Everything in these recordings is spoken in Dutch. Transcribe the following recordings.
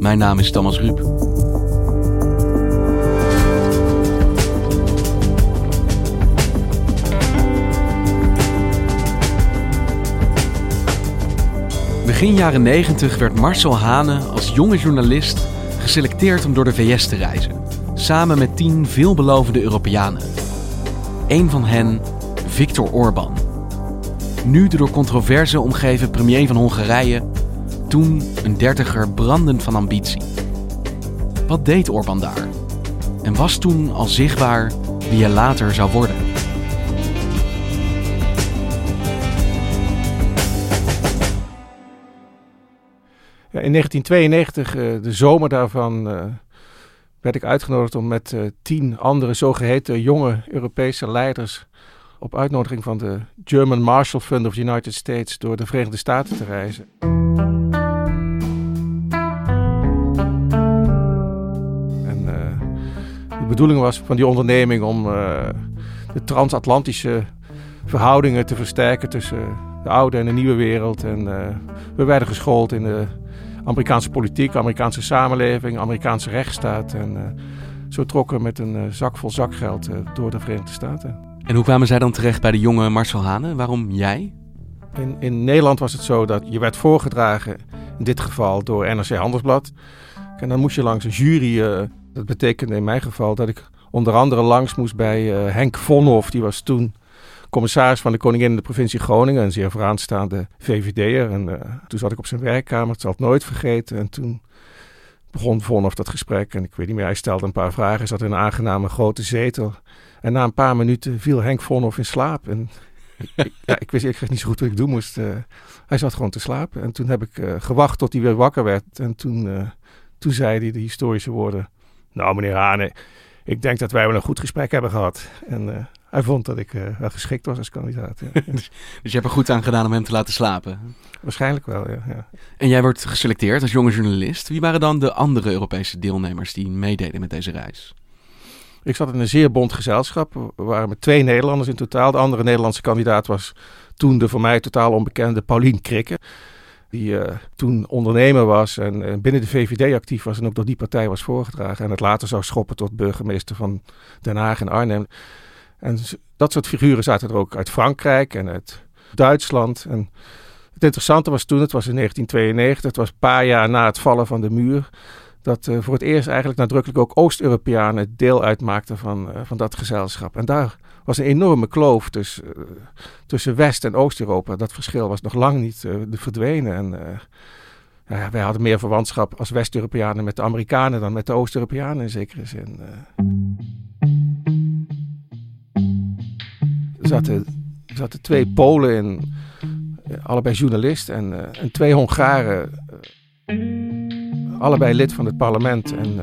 Mijn naam is Thomas Ruip. Begin jaren 90 werd Marcel Hane als jonge journalist geselecteerd om door de VS te reizen, samen met tien veelbelovende Europeanen. Een van hen, Viktor Orban. Nu de door controverse omgeven premier van Hongarije, toen een dertiger brandend van ambitie. Wat deed Orban daar? En was toen al zichtbaar wie hij later zou worden? In 1992, uh, de zomer daarvan, uh, werd ik uitgenodigd om met uh, tien andere zogeheten jonge Europese leiders op uitnodiging van de German Marshall Fund of the United States door de Verenigde Staten te reizen. Bedoeling was van die onderneming om de transatlantische verhoudingen te versterken tussen de oude en de nieuwe wereld. En we werden geschoold in de Amerikaanse politiek, Amerikaanse samenleving, Amerikaanse rechtsstaat. En uh, zo trokken we met een zak vol zakgeld door de Verenigde Staten. En hoe kwamen zij dan terecht bij de jonge Marcel Hane? Waarom jij? In, in Nederland was het zo dat je werd voorgedragen, in dit geval door NRC Handelsblad. En dan moest je langs een jury. Dat betekende in mijn geval dat ik onder andere langs moest bij Henk Vonhoff. Die was toen commissaris van de koningin in de provincie Groningen, een zeer vooraanstaande VVD'er. En uh, toen zat ik op zijn werkkamer, het zal het nooit vergeten. En toen begon Vonhoff dat gesprek en ik weet niet meer, hij stelde een paar vragen, zat in een aangename grote zetel. En na een paar minuten viel Henk Vonhoff in slaap. En ik, ja, ik wist eigenlijk niet zo goed wat ik doen moest. Uh, hij zat gewoon te slapen. En toen heb ik gewacht tot hij weer wakker werd. En toen, toen zei hij de historische woorden. Nou, meneer Hane, ik denk dat wij wel een goed gesprek hebben gehad. En hij vond dat ik uh, wel geschikt was als kandidaat. Ja. dus, je hebt er goed aan gedaan om hem te laten slapen? Waarschijnlijk wel, ja, ja. En jij wordt geselecteerd als jonge journalist. Wie waren dan de andere Europese deelnemers die meededen met deze reis? Ik zat in een zeer bond gezelschap. We waren met twee Nederlanders in totaal. De andere Nederlandse kandidaat was toen de voor mij totaal onbekende Paulien Krikke. Die uh, toen ondernemer was en uh, binnen de VVD actief was en ook door die partij was voorgedragen. En het later zou schoppen tot burgemeester van Den Haag en Arnhem. En dat soort figuren zaten er ook uit Frankrijk en uit Duitsland. En het interessante was toen, het was in 1992, het was een paar jaar na het vallen van de muur, dat uh, voor het eerst eigenlijk nadrukkelijk ook Oost-Europeanen deel uitmaakten van, van dat gezelschap. En daar was een enorme kloof tussen, uh, tussen West- en Oost-Europa. Dat verschil was nog lang niet verdwenen. En ja, wij hadden meer verwantschap als West-Europeanen met de Amerikanen dan met de Oost-Europeanen in zekere zin. Er zaten, twee Polen in, allebei journalist, en, twee Hongaren, allebei lid van het parlement en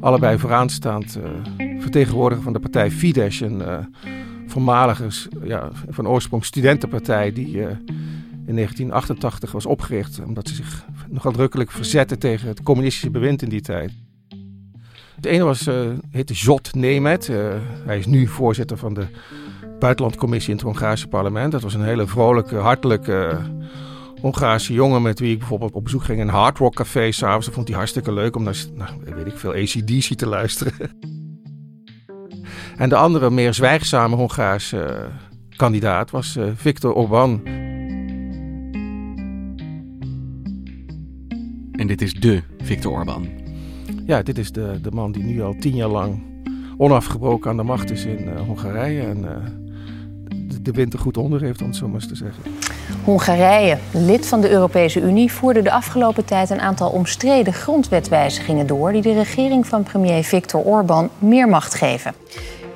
allebei vooraanstaand vertegenwoordiger van de partij Fidesz, een voormalige, ja, van oorsprong studentenpartij die in 1988 was opgericht omdat ze zich nogal drukkelijk verzetten tegen het communistische bewind in die tijd. De ene was, heette Jot Nemet. hij is nu voorzitter van de buitenlandcommissie in het Hongaarse parlement. Dat was een hele vrolijke, hartelijke Hongaarse jongen met wie ik bijvoorbeeld op bezoek ging in een Hard Rock Café s'avonds. Vond hij hartstikke leuk om naar, nou, weet ik veel, ACDC te luisteren. en de andere, meer zwijgzame Hongaarse uh, kandidaat was uh, Viktor Orbán. En dit is de Viktor Orbán. ja, dit is de, de man die nu al tien jaar lang onafgebroken aan de macht is in uh, Hongarije. En uh, de, de wind er goed onder heeft, om het zo maar eens te zeggen. Hongarije, lid van de Europese Unie, voerde de afgelopen tijd een aantal omstreden grondwetwijzigingen door die de regering van premier Viktor Orbán meer macht geven.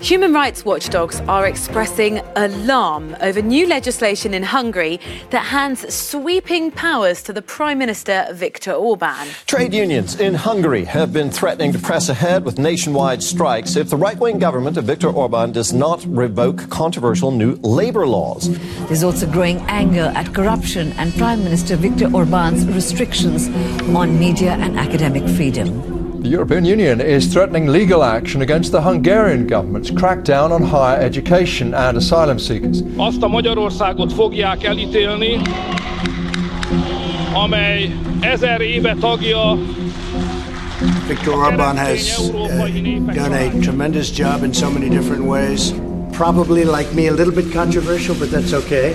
Human rights watchdogs are expressing alarm over new legislation in Hungary that hands sweeping powers to the Prime Minister Viktor Orban. Trade unions in Hungary have been threatening to press ahead with nationwide strikes if the right wing government of Viktor Orban does not revoke controversial new labor laws. There's also growing anger at corruption and Prime Minister Viktor Orban's restrictions on media and academic freedom. The European Union is threatening legal action against the Hungarian government's crackdown on higher education and asylum seekers. Azt a Magyarországot fogják elítélni, amely ezer éve tagja Viktor Orban has uh, done a tremendous job in so many different ways. Probably, like me, a little bit controversial, but that's okay.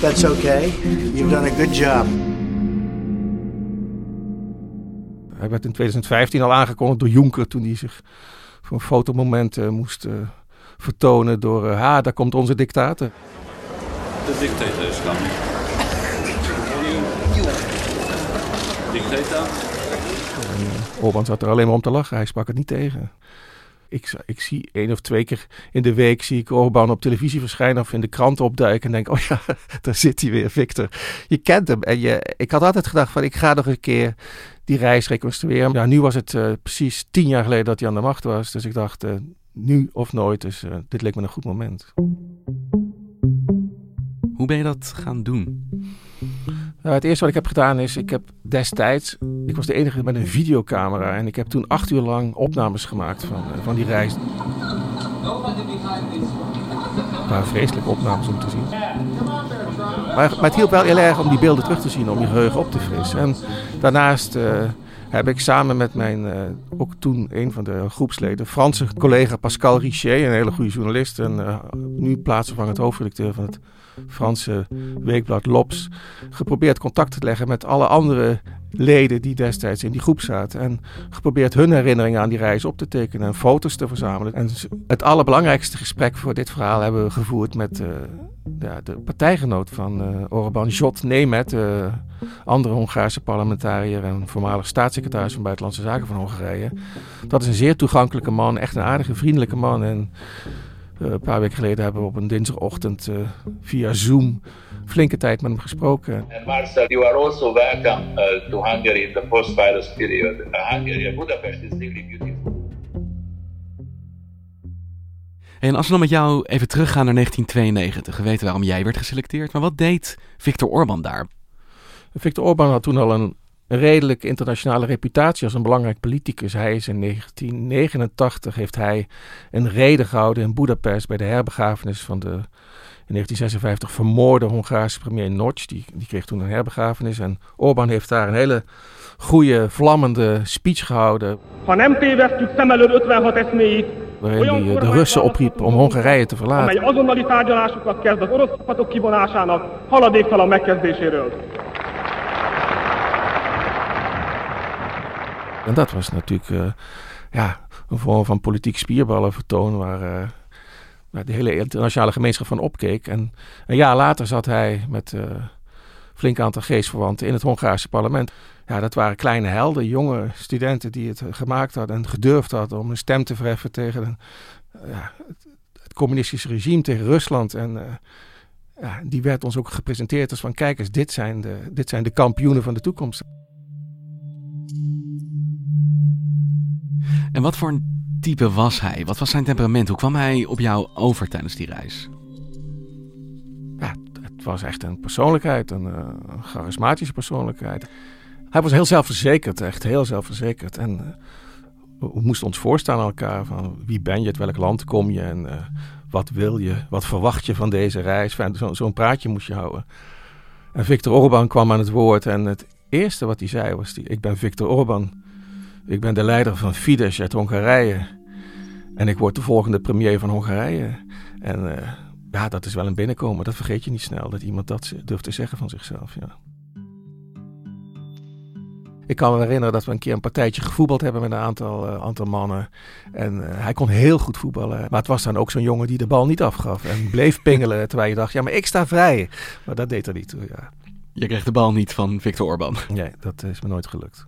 That's okay. You've done a good job. Hij werd in 2015 al aangekondigd door Juncker toen hij zich voor een fotomoment uh, moest uh, vertonen door, uh, ha, daar komt onze dictator. De dictator is coming. Dictator. En Orban zat er alleen maar om te lachen, hij sprak het niet tegen. Ik, ik, zie één of twee keer in de week zie ik Orban op televisie verschijnen of in de krant opduiken en denk, oh ja, daar zit hij weer, Victor. Je kent hem. En je, ik had altijd gedacht van, ik ga nog een keer die reis reconstrueren. Ja, nu was het uh, precies tien jaar geleden dat hij aan de macht was. Dus ik dacht, uh, nu of nooit. Dus uh, dit leek me een goed moment. Hoe ben je dat gaan doen? Nou, het eerste wat ik heb gedaan is, ik heb destijds, ik was de enige met een videocamera en ik heb toen acht uur lang opnames gemaakt van, van die reis. Het waren vreselijke opnames om te zien. Maar, het hielp wel heel erg om die beelden terug te zien, om je geheugen op te frissen. En daarnaast uh, heb ik samen met mijn, uh, ook toen een van de groepsleden, Franse collega Pascal Richer, een hele goede journalist en uh, nu plaatsvervangend hoofdredacteur van het Franse weekblad Lops, geprobeerd contact te leggen met alle andere leden die destijds in die groep zaten. En geprobeerd hun herinneringen aan die reis op te tekenen en foto's te verzamelen. En het allerbelangrijkste gesprek voor dit verhaal hebben we gevoerd met uh, ja, de partijgenoot van uh, Orban, Jot Nemet, uh, andere Hongaarse parlementariër en voormalig staatssecretaris van Buitenlandse Zaken van Hongarije. Dat is een zeer toegankelijke man, echt een aardige, vriendelijke man. En een paar weken geleden hebben we op een dinsdagochtend via Zoom flinke tijd met hem gesproken. And Marcel, you are also welcome uh, to Hungary in the post-virus period. Hungary, Budapest is really beautiful. En als we dan met jou even teruggaan naar 1992, we weten waarom jij werd geselecteerd, maar wat deed Viktor Orban daar? Viktor Orban had toen al een redelijk internationale reputatie als een belangrijk politicus. Hij is in 1989 heeft hij een reden gehouden in Budapest bij de herbegrafenis van de in 1956 vermoorde Hongaarse premier Noc. Die, die kreeg toen een herbegrafenis en Orbán heeft daar een hele goede, vlammende speech gehouden. Van nem tévesztjük szem előtt 56 eszméit, waarin hij de Russen opriep om Hongarije te verlaten. En dat was natuurlijk uh, ja, een vorm van politiek spierballen vertoon waar, uh, waar de hele internationale gemeenschap van opkeek. En een jaar later zat hij met een flink aantal geestverwanten in het Hongaarse parlement. Ja, dat waren kleine helden, jonge studenten die het gemaakt hadden en gedurfd hadden om een stem te verheffen tegen een, ja, het, communistische regime, tegen Rusland. En ja, die werd ons ook gepresenteerd als van kijk eens, dit zijn de, dit zijn de kampioenen van de toekomst. En wat voor een type was hij? Wat was zijn temperament? Hoe kwam hij op jou over tijdens die reis? Ja, het was echt een persoonlijkheid, een, een charismatische persoonlijkheid. Hij was heel zelfverzekerd, echt heel zelfverzekerd. En uh, we moesten ons voorstellen aan elkaar van wie ben je, uit welk land kom je en uh, wat wil je, wat verwacht je van deze reis. Zo'n zo praatje moest je houden. En Viktor Orban kwam aan het woord en het eerste wat hij zei was, die, ik ben Viktor Orban. Ik ben de leider van Fidesz uit Hongarije. En ik word de volgende premier van Hongarije. En uh, ja, dat is wel een binnenkomen. Dat vergeet je niet snel, dat iemand dat durft te zeggen van zichzelf. Ja. Ik kan me herinneren dat we een keer een partijtje gevoetbald hebben met een aantal, uh, aantal mannen. En uh, hij kon heel goed voetballen. Maar het was dan ook zo'n jongen die de bal niet afgaf. En bleef pingelen terwijl je dacht, ja maar ik sta vrij. Maar dat deed er niet toe, ja. Je kreeg de bal niet van Viktor Orban. Nee, dat is me nooit gelukt.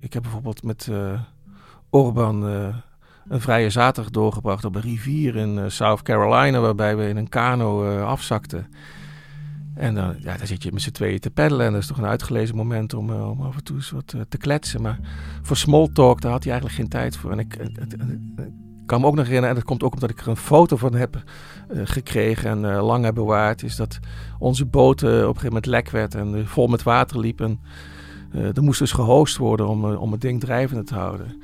Ik heb bijvoorbeeld met uh, Orban een vrije zaterdag doorgebracht op een rivier in South Carolina, waarbij we in een kano afzakten. En dan, ja, dan zit je met z'n tweeën te peddelen. En dat is toch een uitgelezen moment om, om af en toe eens wat te kletsen. Maar voor small talk, daar had hij eigenlijk geen tijd voor. En ik, ik kan me ook nog herinneren, en dat komt ook omdat ik er een foto van heb gekregen en lang heb bewaard, is dat onze boot op een gegeven moment lek werd en vol met water liep. En er moest dus gehost worden om, om het ding drijvende te houden.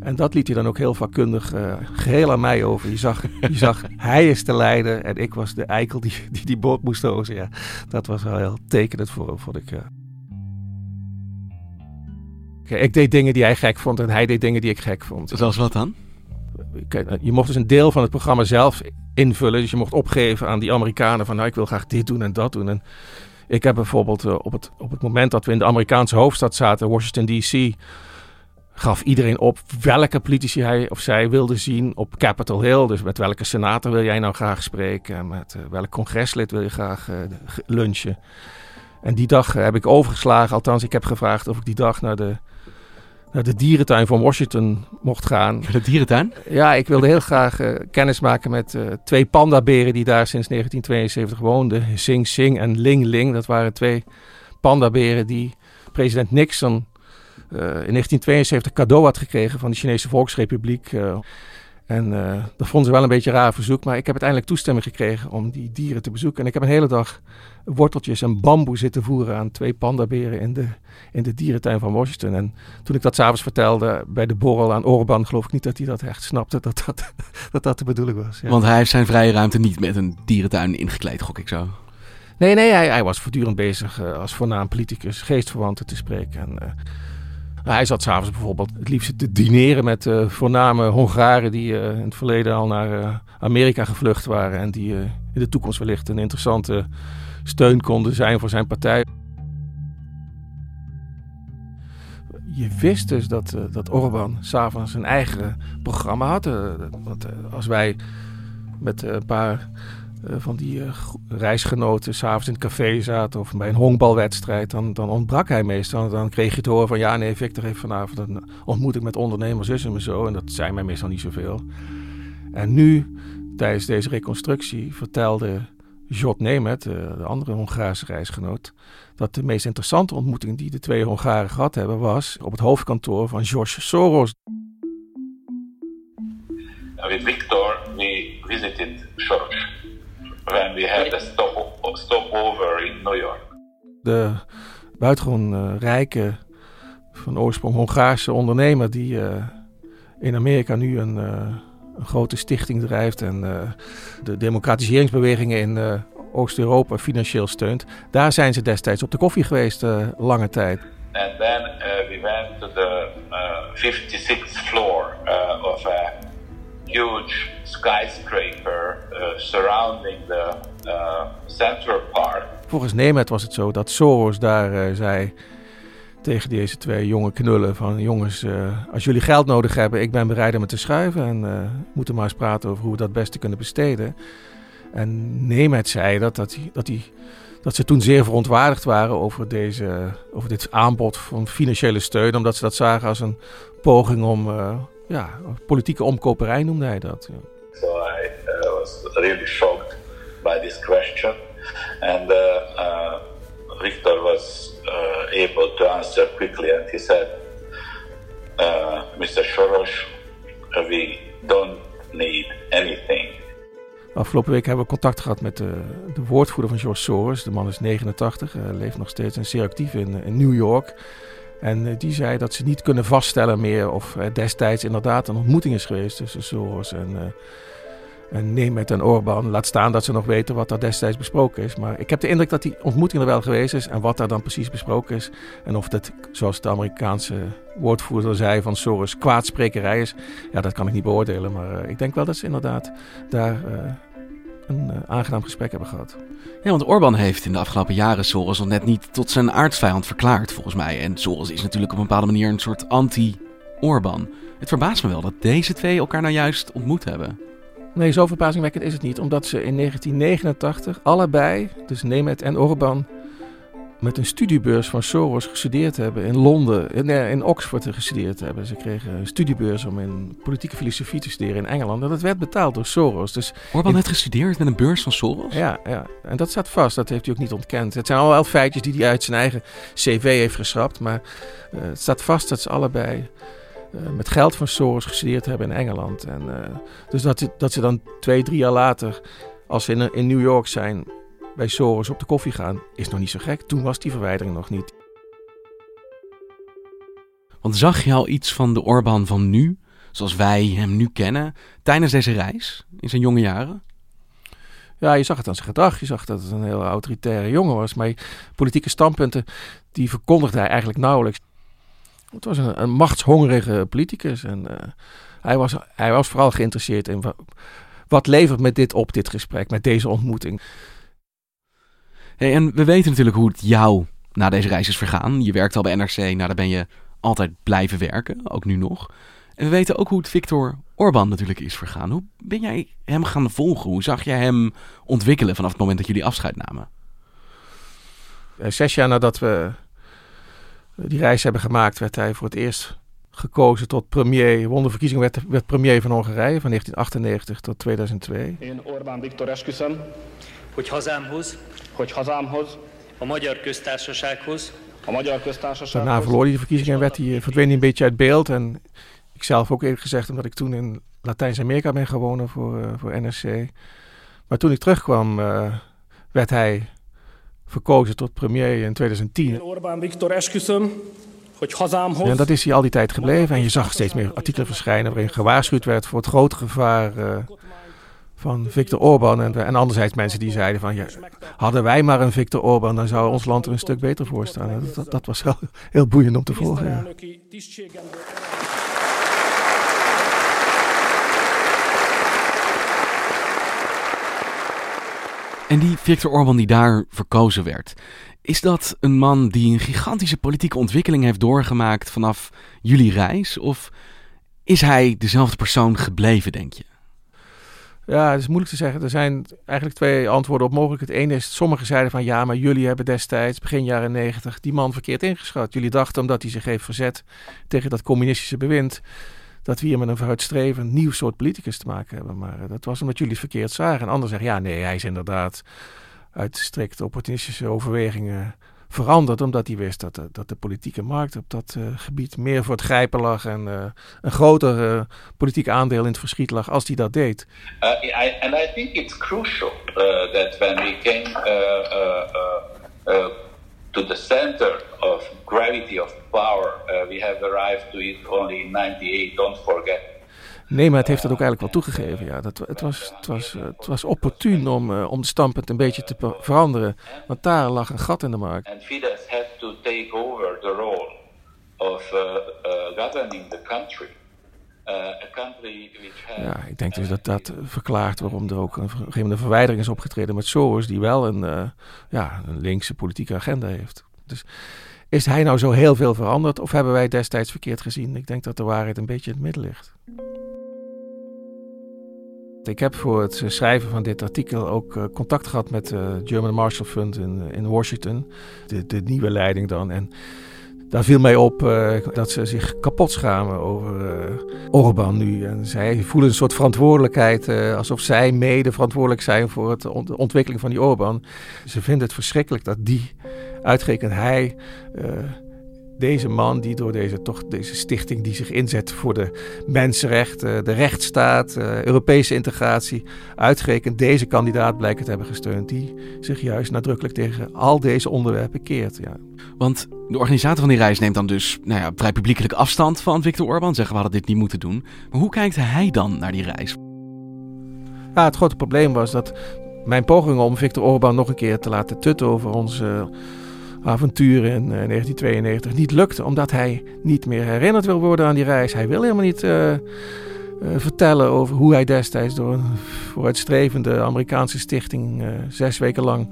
En dat liet hij dan ook heel vakkundig uh, geheel aan mij over. Je zag, je zag, hij is de leider en ik was de eikel die die, die boot moest hozen. Ja, dat was wel heel tekenend voor hem, vond ik. Ja. Ik deed dingen die hij gek vond en hij deed dingen die ik gek vond. Zoals wat dan? Kijk, je mocht dus een deel van het programma zelf invullen. Dus je mocht opgeven aan die Amerikanen van nou ik wil graag dit doen en dat doen. En ik heb bijvoorbeeld uh, op, het, op het moment dat we in de Amerikaanse hoofdstad zaten, Washington DC gaf iedereen op welke politici hij of zij wilde zien op Capitol Hill. Dus met welke senator wil jij nou graag spreken? Met uh, welk congreslid wil je graag uh, lunchen? En die dag heb ik overgeslagen. Althans, ik heb gevraagd of ik die dag naar de, naar de dierentuin van Washington mocht gaan. De dierentuin? Ja, ik wilde heel graag uh, kennis maken met twee pandaberen die daar sinds 1972 woonden. Sing Sing en Ling Ling. Dat waren twee pandaberen die president Nixon uh, in 1972 cadeau had gekregen van de Chinese Volksrepubliek. En uh, dat vonden ze wel een beetje een raar verzoek. Maar ik heb uiteindelijk toestemming gekregen om die dieren te bezoeken. En ik heb een hele dag worteltjes en bamboe zitten voeren aan twee pandaberen in de, in de dierentuin van Washington. En toen ik dat s'avonds vertelde bij de borrel aan Orban, geloof ik niet dat hij dat echt snapte dat dat, dat, dat de bedoeling was. Ja. Want hij heeft zijn vrije ruimte niet met een dierentuin ingekleed, gok ik zo. Nee, nee, hij, hij was voortdurend bezig uh, als voornaam politicus geestverwanten te spreken. En, uh, hij zat s'avonds bijvoorbeeld het liefst te dineren met uh, voorname Hongaren die uh, in het verleden al naar uh, Amerika gevlucht waren en die in de toekomst wellicht een interessante steun konden zijn voor zijn partij. Je wist dus dat, dat Orbán s'avonds een eigen programma had. want als wij met een paar uh, van die uh, reisgenoten s'avonds in het café zaten of bij een honkbalwedstrijd, dan, dan ontbrak hij meestal. Dan kreeg je te horen van ja, nee, Victor heeft vanavond een ontmoeting met ondernemers, en zo. En dat zei mij meestal niet zoveel. En nu, tijdens deze reconstructie, vertelde Jot Nemet, uh, de andere Hongaarse reisgenoot, dat de meest interessante ontmoeting die de twee Hongaren gehad hebben, was op het hoofdkantoor van George Soros. With Victor, we visited George when we had a stop, stopover in New York. De buitengewoon uh, rijke, van oorsprong Hongaarse ondernemer die uh, in Amerika nu een, uh, een, grote stichting drijft en de democratiseringsbewegingen in Oost-Europa financieel steunt. Daar zijn ze destijds op de koffie geweest lange tijd. And then we went to the 56th floor of a huge skyscraper uh, surrounding the uh, Central Park. Volgens Nemet was het zo dat Soros daar uh, zei tegen deze twee jonge knullen van jongens, als jullie geld nodig hebben, ik ben bereid om het te schuiven en uh, moeten maar eens praten over hoe we dat beste kunnen besteden. En Nemet zei dat, dat, hij, dat, hij, dat ze toen zeer verontwaardigd waren over, deze, over dit aanbod van financiële steun, omdat ze dat zagen als een poging om ja, politieke omkoperij noemde hij dat. Ja. So I uh, was really shocked by this question. And uh, uh, Victor was uh, able to answer quickly and he said, uh, Mr. Soros, we don't need anything. Afgelopen week hebben we contact gehad met de, de woordvoerder van George Soros. De man is 89, leeft nog steeds en zeer actief in, in New York. En uh, die zei dat ze niet kunnen vaststellen meer of uh, destijds inderdaad een ontmoeting is geweest tussen Soros en, uh, en en Orbán. Laat staan dat ze nog weten wat daar destijds besproken is. Maar ik heb de indruk dat die ontmoeting er wel geweest is en wat daar dan precies besproken is. En of dat, zoals de Amerikaanse woordvoerder zei van Soros, kwaadsprekerij is. Ja, dat kan ik niet beoordelen. Maar ik denk wel dat ze inderdaad daar een aangenaam gesprek hebben gehad. Ja, want Orbán heeft in de afgelopen jaren Soros nog net niet tot zijn aardsvijand verklaard, volgens mij. En Soros is natuurlijk op een bepaalde manier een soort anti-Orbán. Het verbaast me wel dat deze twee elkaar nou juist ontmoet hebben. Nee, zo verbazingwekkend is het niet, omdat ze in 1989 allebei, dus Nemeth en Orbán, met een studiebeurs van Soros gestudeerd hebben in Londen, in, in Oxford gestudeerd hebben. Ze kregen een studiebeurs om in politieke filosofie te studeren in Engeland. En dat werd betaald door Soros. Dus Orbán heeft gestudeerd met een beurs van Soros? Ja, ja, en dat staat vast. Dat heeft hij ook niet ontkend. Het zijn allemaal feitjes die hij uit zijn eigen cv heeft geschrapt. Maar uh, het staat vast dat ze allebei uh, met geld van Soros gestudeerd hebben in Engeland. En, uh, dus dat, dat ze dan twee, drie jaar later, als ze in, in New York zijn, bij Soros op de koffie gaan, is nog niet zo gek. Toen was die verwijdering nog niet. Want zag je al iets van de Orbán van nu, zoals wij hem nu kennen, tijdens deze reis in zijn jonge jaren? Ja, je zag het aan zijn gedrag. Je zag dat het een heel autoritaire jongen was. Maar politieke standpunten, die verkondigde hij eigenlijk nauwelijks. Het was een, een machtshongerige politicus. En uh, hij, was, hij was vooral geïnteresseerd in wat, wat levert met dit op, dit gesprek, met deze ontmoeting. Hey, en we weten natuurlijk hoe het jou na deze reis is vergaan. Je werkt al bij NRC, nou daar ben je altijd blijven werken, ook nu nog. En we weten ook hoe het Victor Orban natuurlijk is vergaan. Hoe ben jij hem gaan volgen? Hoe zag jij hem ontwikkelen vanaf het moment dat jullie afscheid namen? Zes jaar nadat we die reis hebben gemaakt, werd hij voor het eerst gekozen tot premier. Won de verkiezing, werd, werd premier van Hongarije van 1998 tot 2002. Én Orbán Viktor esküszöm, hogy hazámhoz, hogy hazámhoz, a Magyar Köztársasághoz, a Magyar Köztársasághoz. Daarna verloor hij de verkiezingen en werd hij, verdween hij een beetje uit beeld. En ik zelf ook eerlijk gezegd, omdat ik toen in Latijns-Amerika ben gewonnen voor, uh, voor NSC. Maar toen ik terugkwam, uh, werd hij verkozen tot premier in 2010. Én Orbán Viktor esküszöm. En dat is hij al die tijd gebleven. En je zag steeds meer artikelen verschijnen waarin gewaarschuwd werd voor het grote gevaar uh, van Viktor Orban. En, en anderzijds mensen die zeiden van, ja, hadden wij maar een Viktor Orban, dan zou ons land er een stuk beter voor staan. Dat, dat, was heel, heel boeiend om te volgen. Ja. En die Viktor Orban die daar verkozen werd, is dat een man die een gigantische politieke ontwikkeling heeft doorgemaakt vanaf jullie reis? Of is hij dezelfde persoon gebleven, denk je? Ja, het is moeilijk te zeggen. Er zijn eigenlijk twee antwoorden op mogelijk. Het ene is, sommigen zeiden van ja, maar jullie hebben destijds, begin jaren negentig, die man verkeerd ingeschat. Jullie dachten omdat hij zich heeft verzet tegen dat communistische bewind, dat we hier met een vooruitstrevend nieuw soort politicus te maken hebben. Maar uh, dat was omdat jullie het verkeerd zagen. En anderen zeggen ja, nee, hij is inderdaad uit strikt opportunistische overwegingen veranderd. Omdat hij wist dat de, dat de politieke markt op dat uh, gebied meer voor het grijpen lag. En uh, een groter uh, politiek aandeel in het verschiet lag als hij dat deed. I, and I think it's crucial that when we came to the center of gravity of power, we have arrived to it only in 98, don't forget. Nee, maar het heeft dat ook eigenlijk wel toegegeven. Ja. Dat, het, was, het, was, het was opportun om, uh, om de standpunt een beetje te veranderen. Want daar lag een gat in de markt. And Fidesz had to take over the role of uh, uh, governing the country. Ja, ik denk dus dat dat verklaart waarom er ook een, een gegeven moment een verwijdering is opgetreden met Soros, die wel een, ja, een linkse politieke agenda heeft. Dus is hij nou zo heel veel veranderd of hebben wij destijds verkeerd gezien? Ik denk dat de waarheid een beetje in het midden ligt. Ik heb voor het schrijven van dit artikel ook uh, contact gehad met het uh, German Marshall Fund in, in Washington, de, de, nieuwe leiding dan. En daar viel mij op dat ze zich kapot schamen over Orbán nu. En zij voelen een soort verantwoordelijkheid, alsof zij mede verantwoordelijk zijn voor het de ontwikkeling van die Orbán. Ze vinden het verschrikkelijk dat die, uitgerekend hij deze man die door deze, toch, deze stichting die zich inzet voor de mensenrechten, de rechtsstaat, uh, Europese integratie, uitgerekend deze kandidaat blijkt te hebben gesteund, die zich juist nadrukkelijk tegen al deze onderwerpen keert. Ja. Want de organisator van die reis neemt dan dus nou ja, vrij publiekelijk afstand van Viktor Orban, zeggen we hadden dit niet moeten doen. Maar hoe kijkt hij dan naar die reis? Ja, het grote probleem was dat mijn pogingen om Viktor Orban nog een keer te laten tutten over onze avontuur in uh, 1992 niet lukte, omdat hij niet meer herinnerd wil worden aan die reis. Hij wil helemaal niet uh, vertellen over hoe hij destijds door een vooruitstrevende Amerikaanse stichting zes weken lang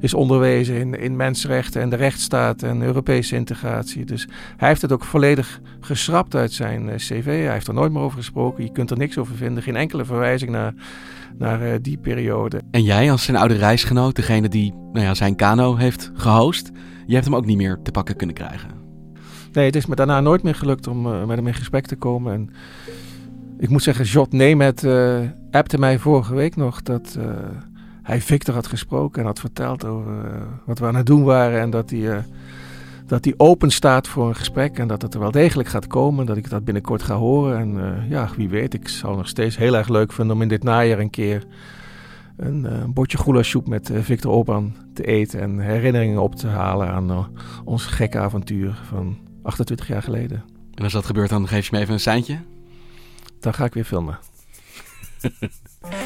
is onderwezen in, in mensenrechten en de rechtsstaat en Europese integratie. Dus hij heeft het ook volledig geschrapt uit zijn eh, cv. Hij heeft er nooit meer over gesproken. Je kunt er niks over vinden. Geen enkele verwijzing naar, naar uh, die periode. En jij als zijn oude reisgenoot, degene die nou ja, zijn kano heeft gehost, je hebt hem ook niet meer te pakken kunnen krijgen. Nee, het is me daarna nooit meer gelukt om uh, met hem in gesprek te komen. En ik moet zeggen, Jot Nemet uh, appte mij vorige week nog dat hij Victor had gesproken en had verteld over uh, wat we aan het doen waren. En dat hij, uh, dat hij open staat voor een gesprek en dat het er wel degelijk gaat komen. Dat ik dat binnenkort ga horen. En uh, ja, wie weet, ik zal nog steeds heel erg leuk vinden om in dit najaar een keer een, een bordje goulasoep met Victor Orban te eten. En herinneringen op te halen aan ons gekke avontuur van 28 jaar geleden. En als dat gebeurt, dan geef je me even een seintje? Dan ga ik weer filmen.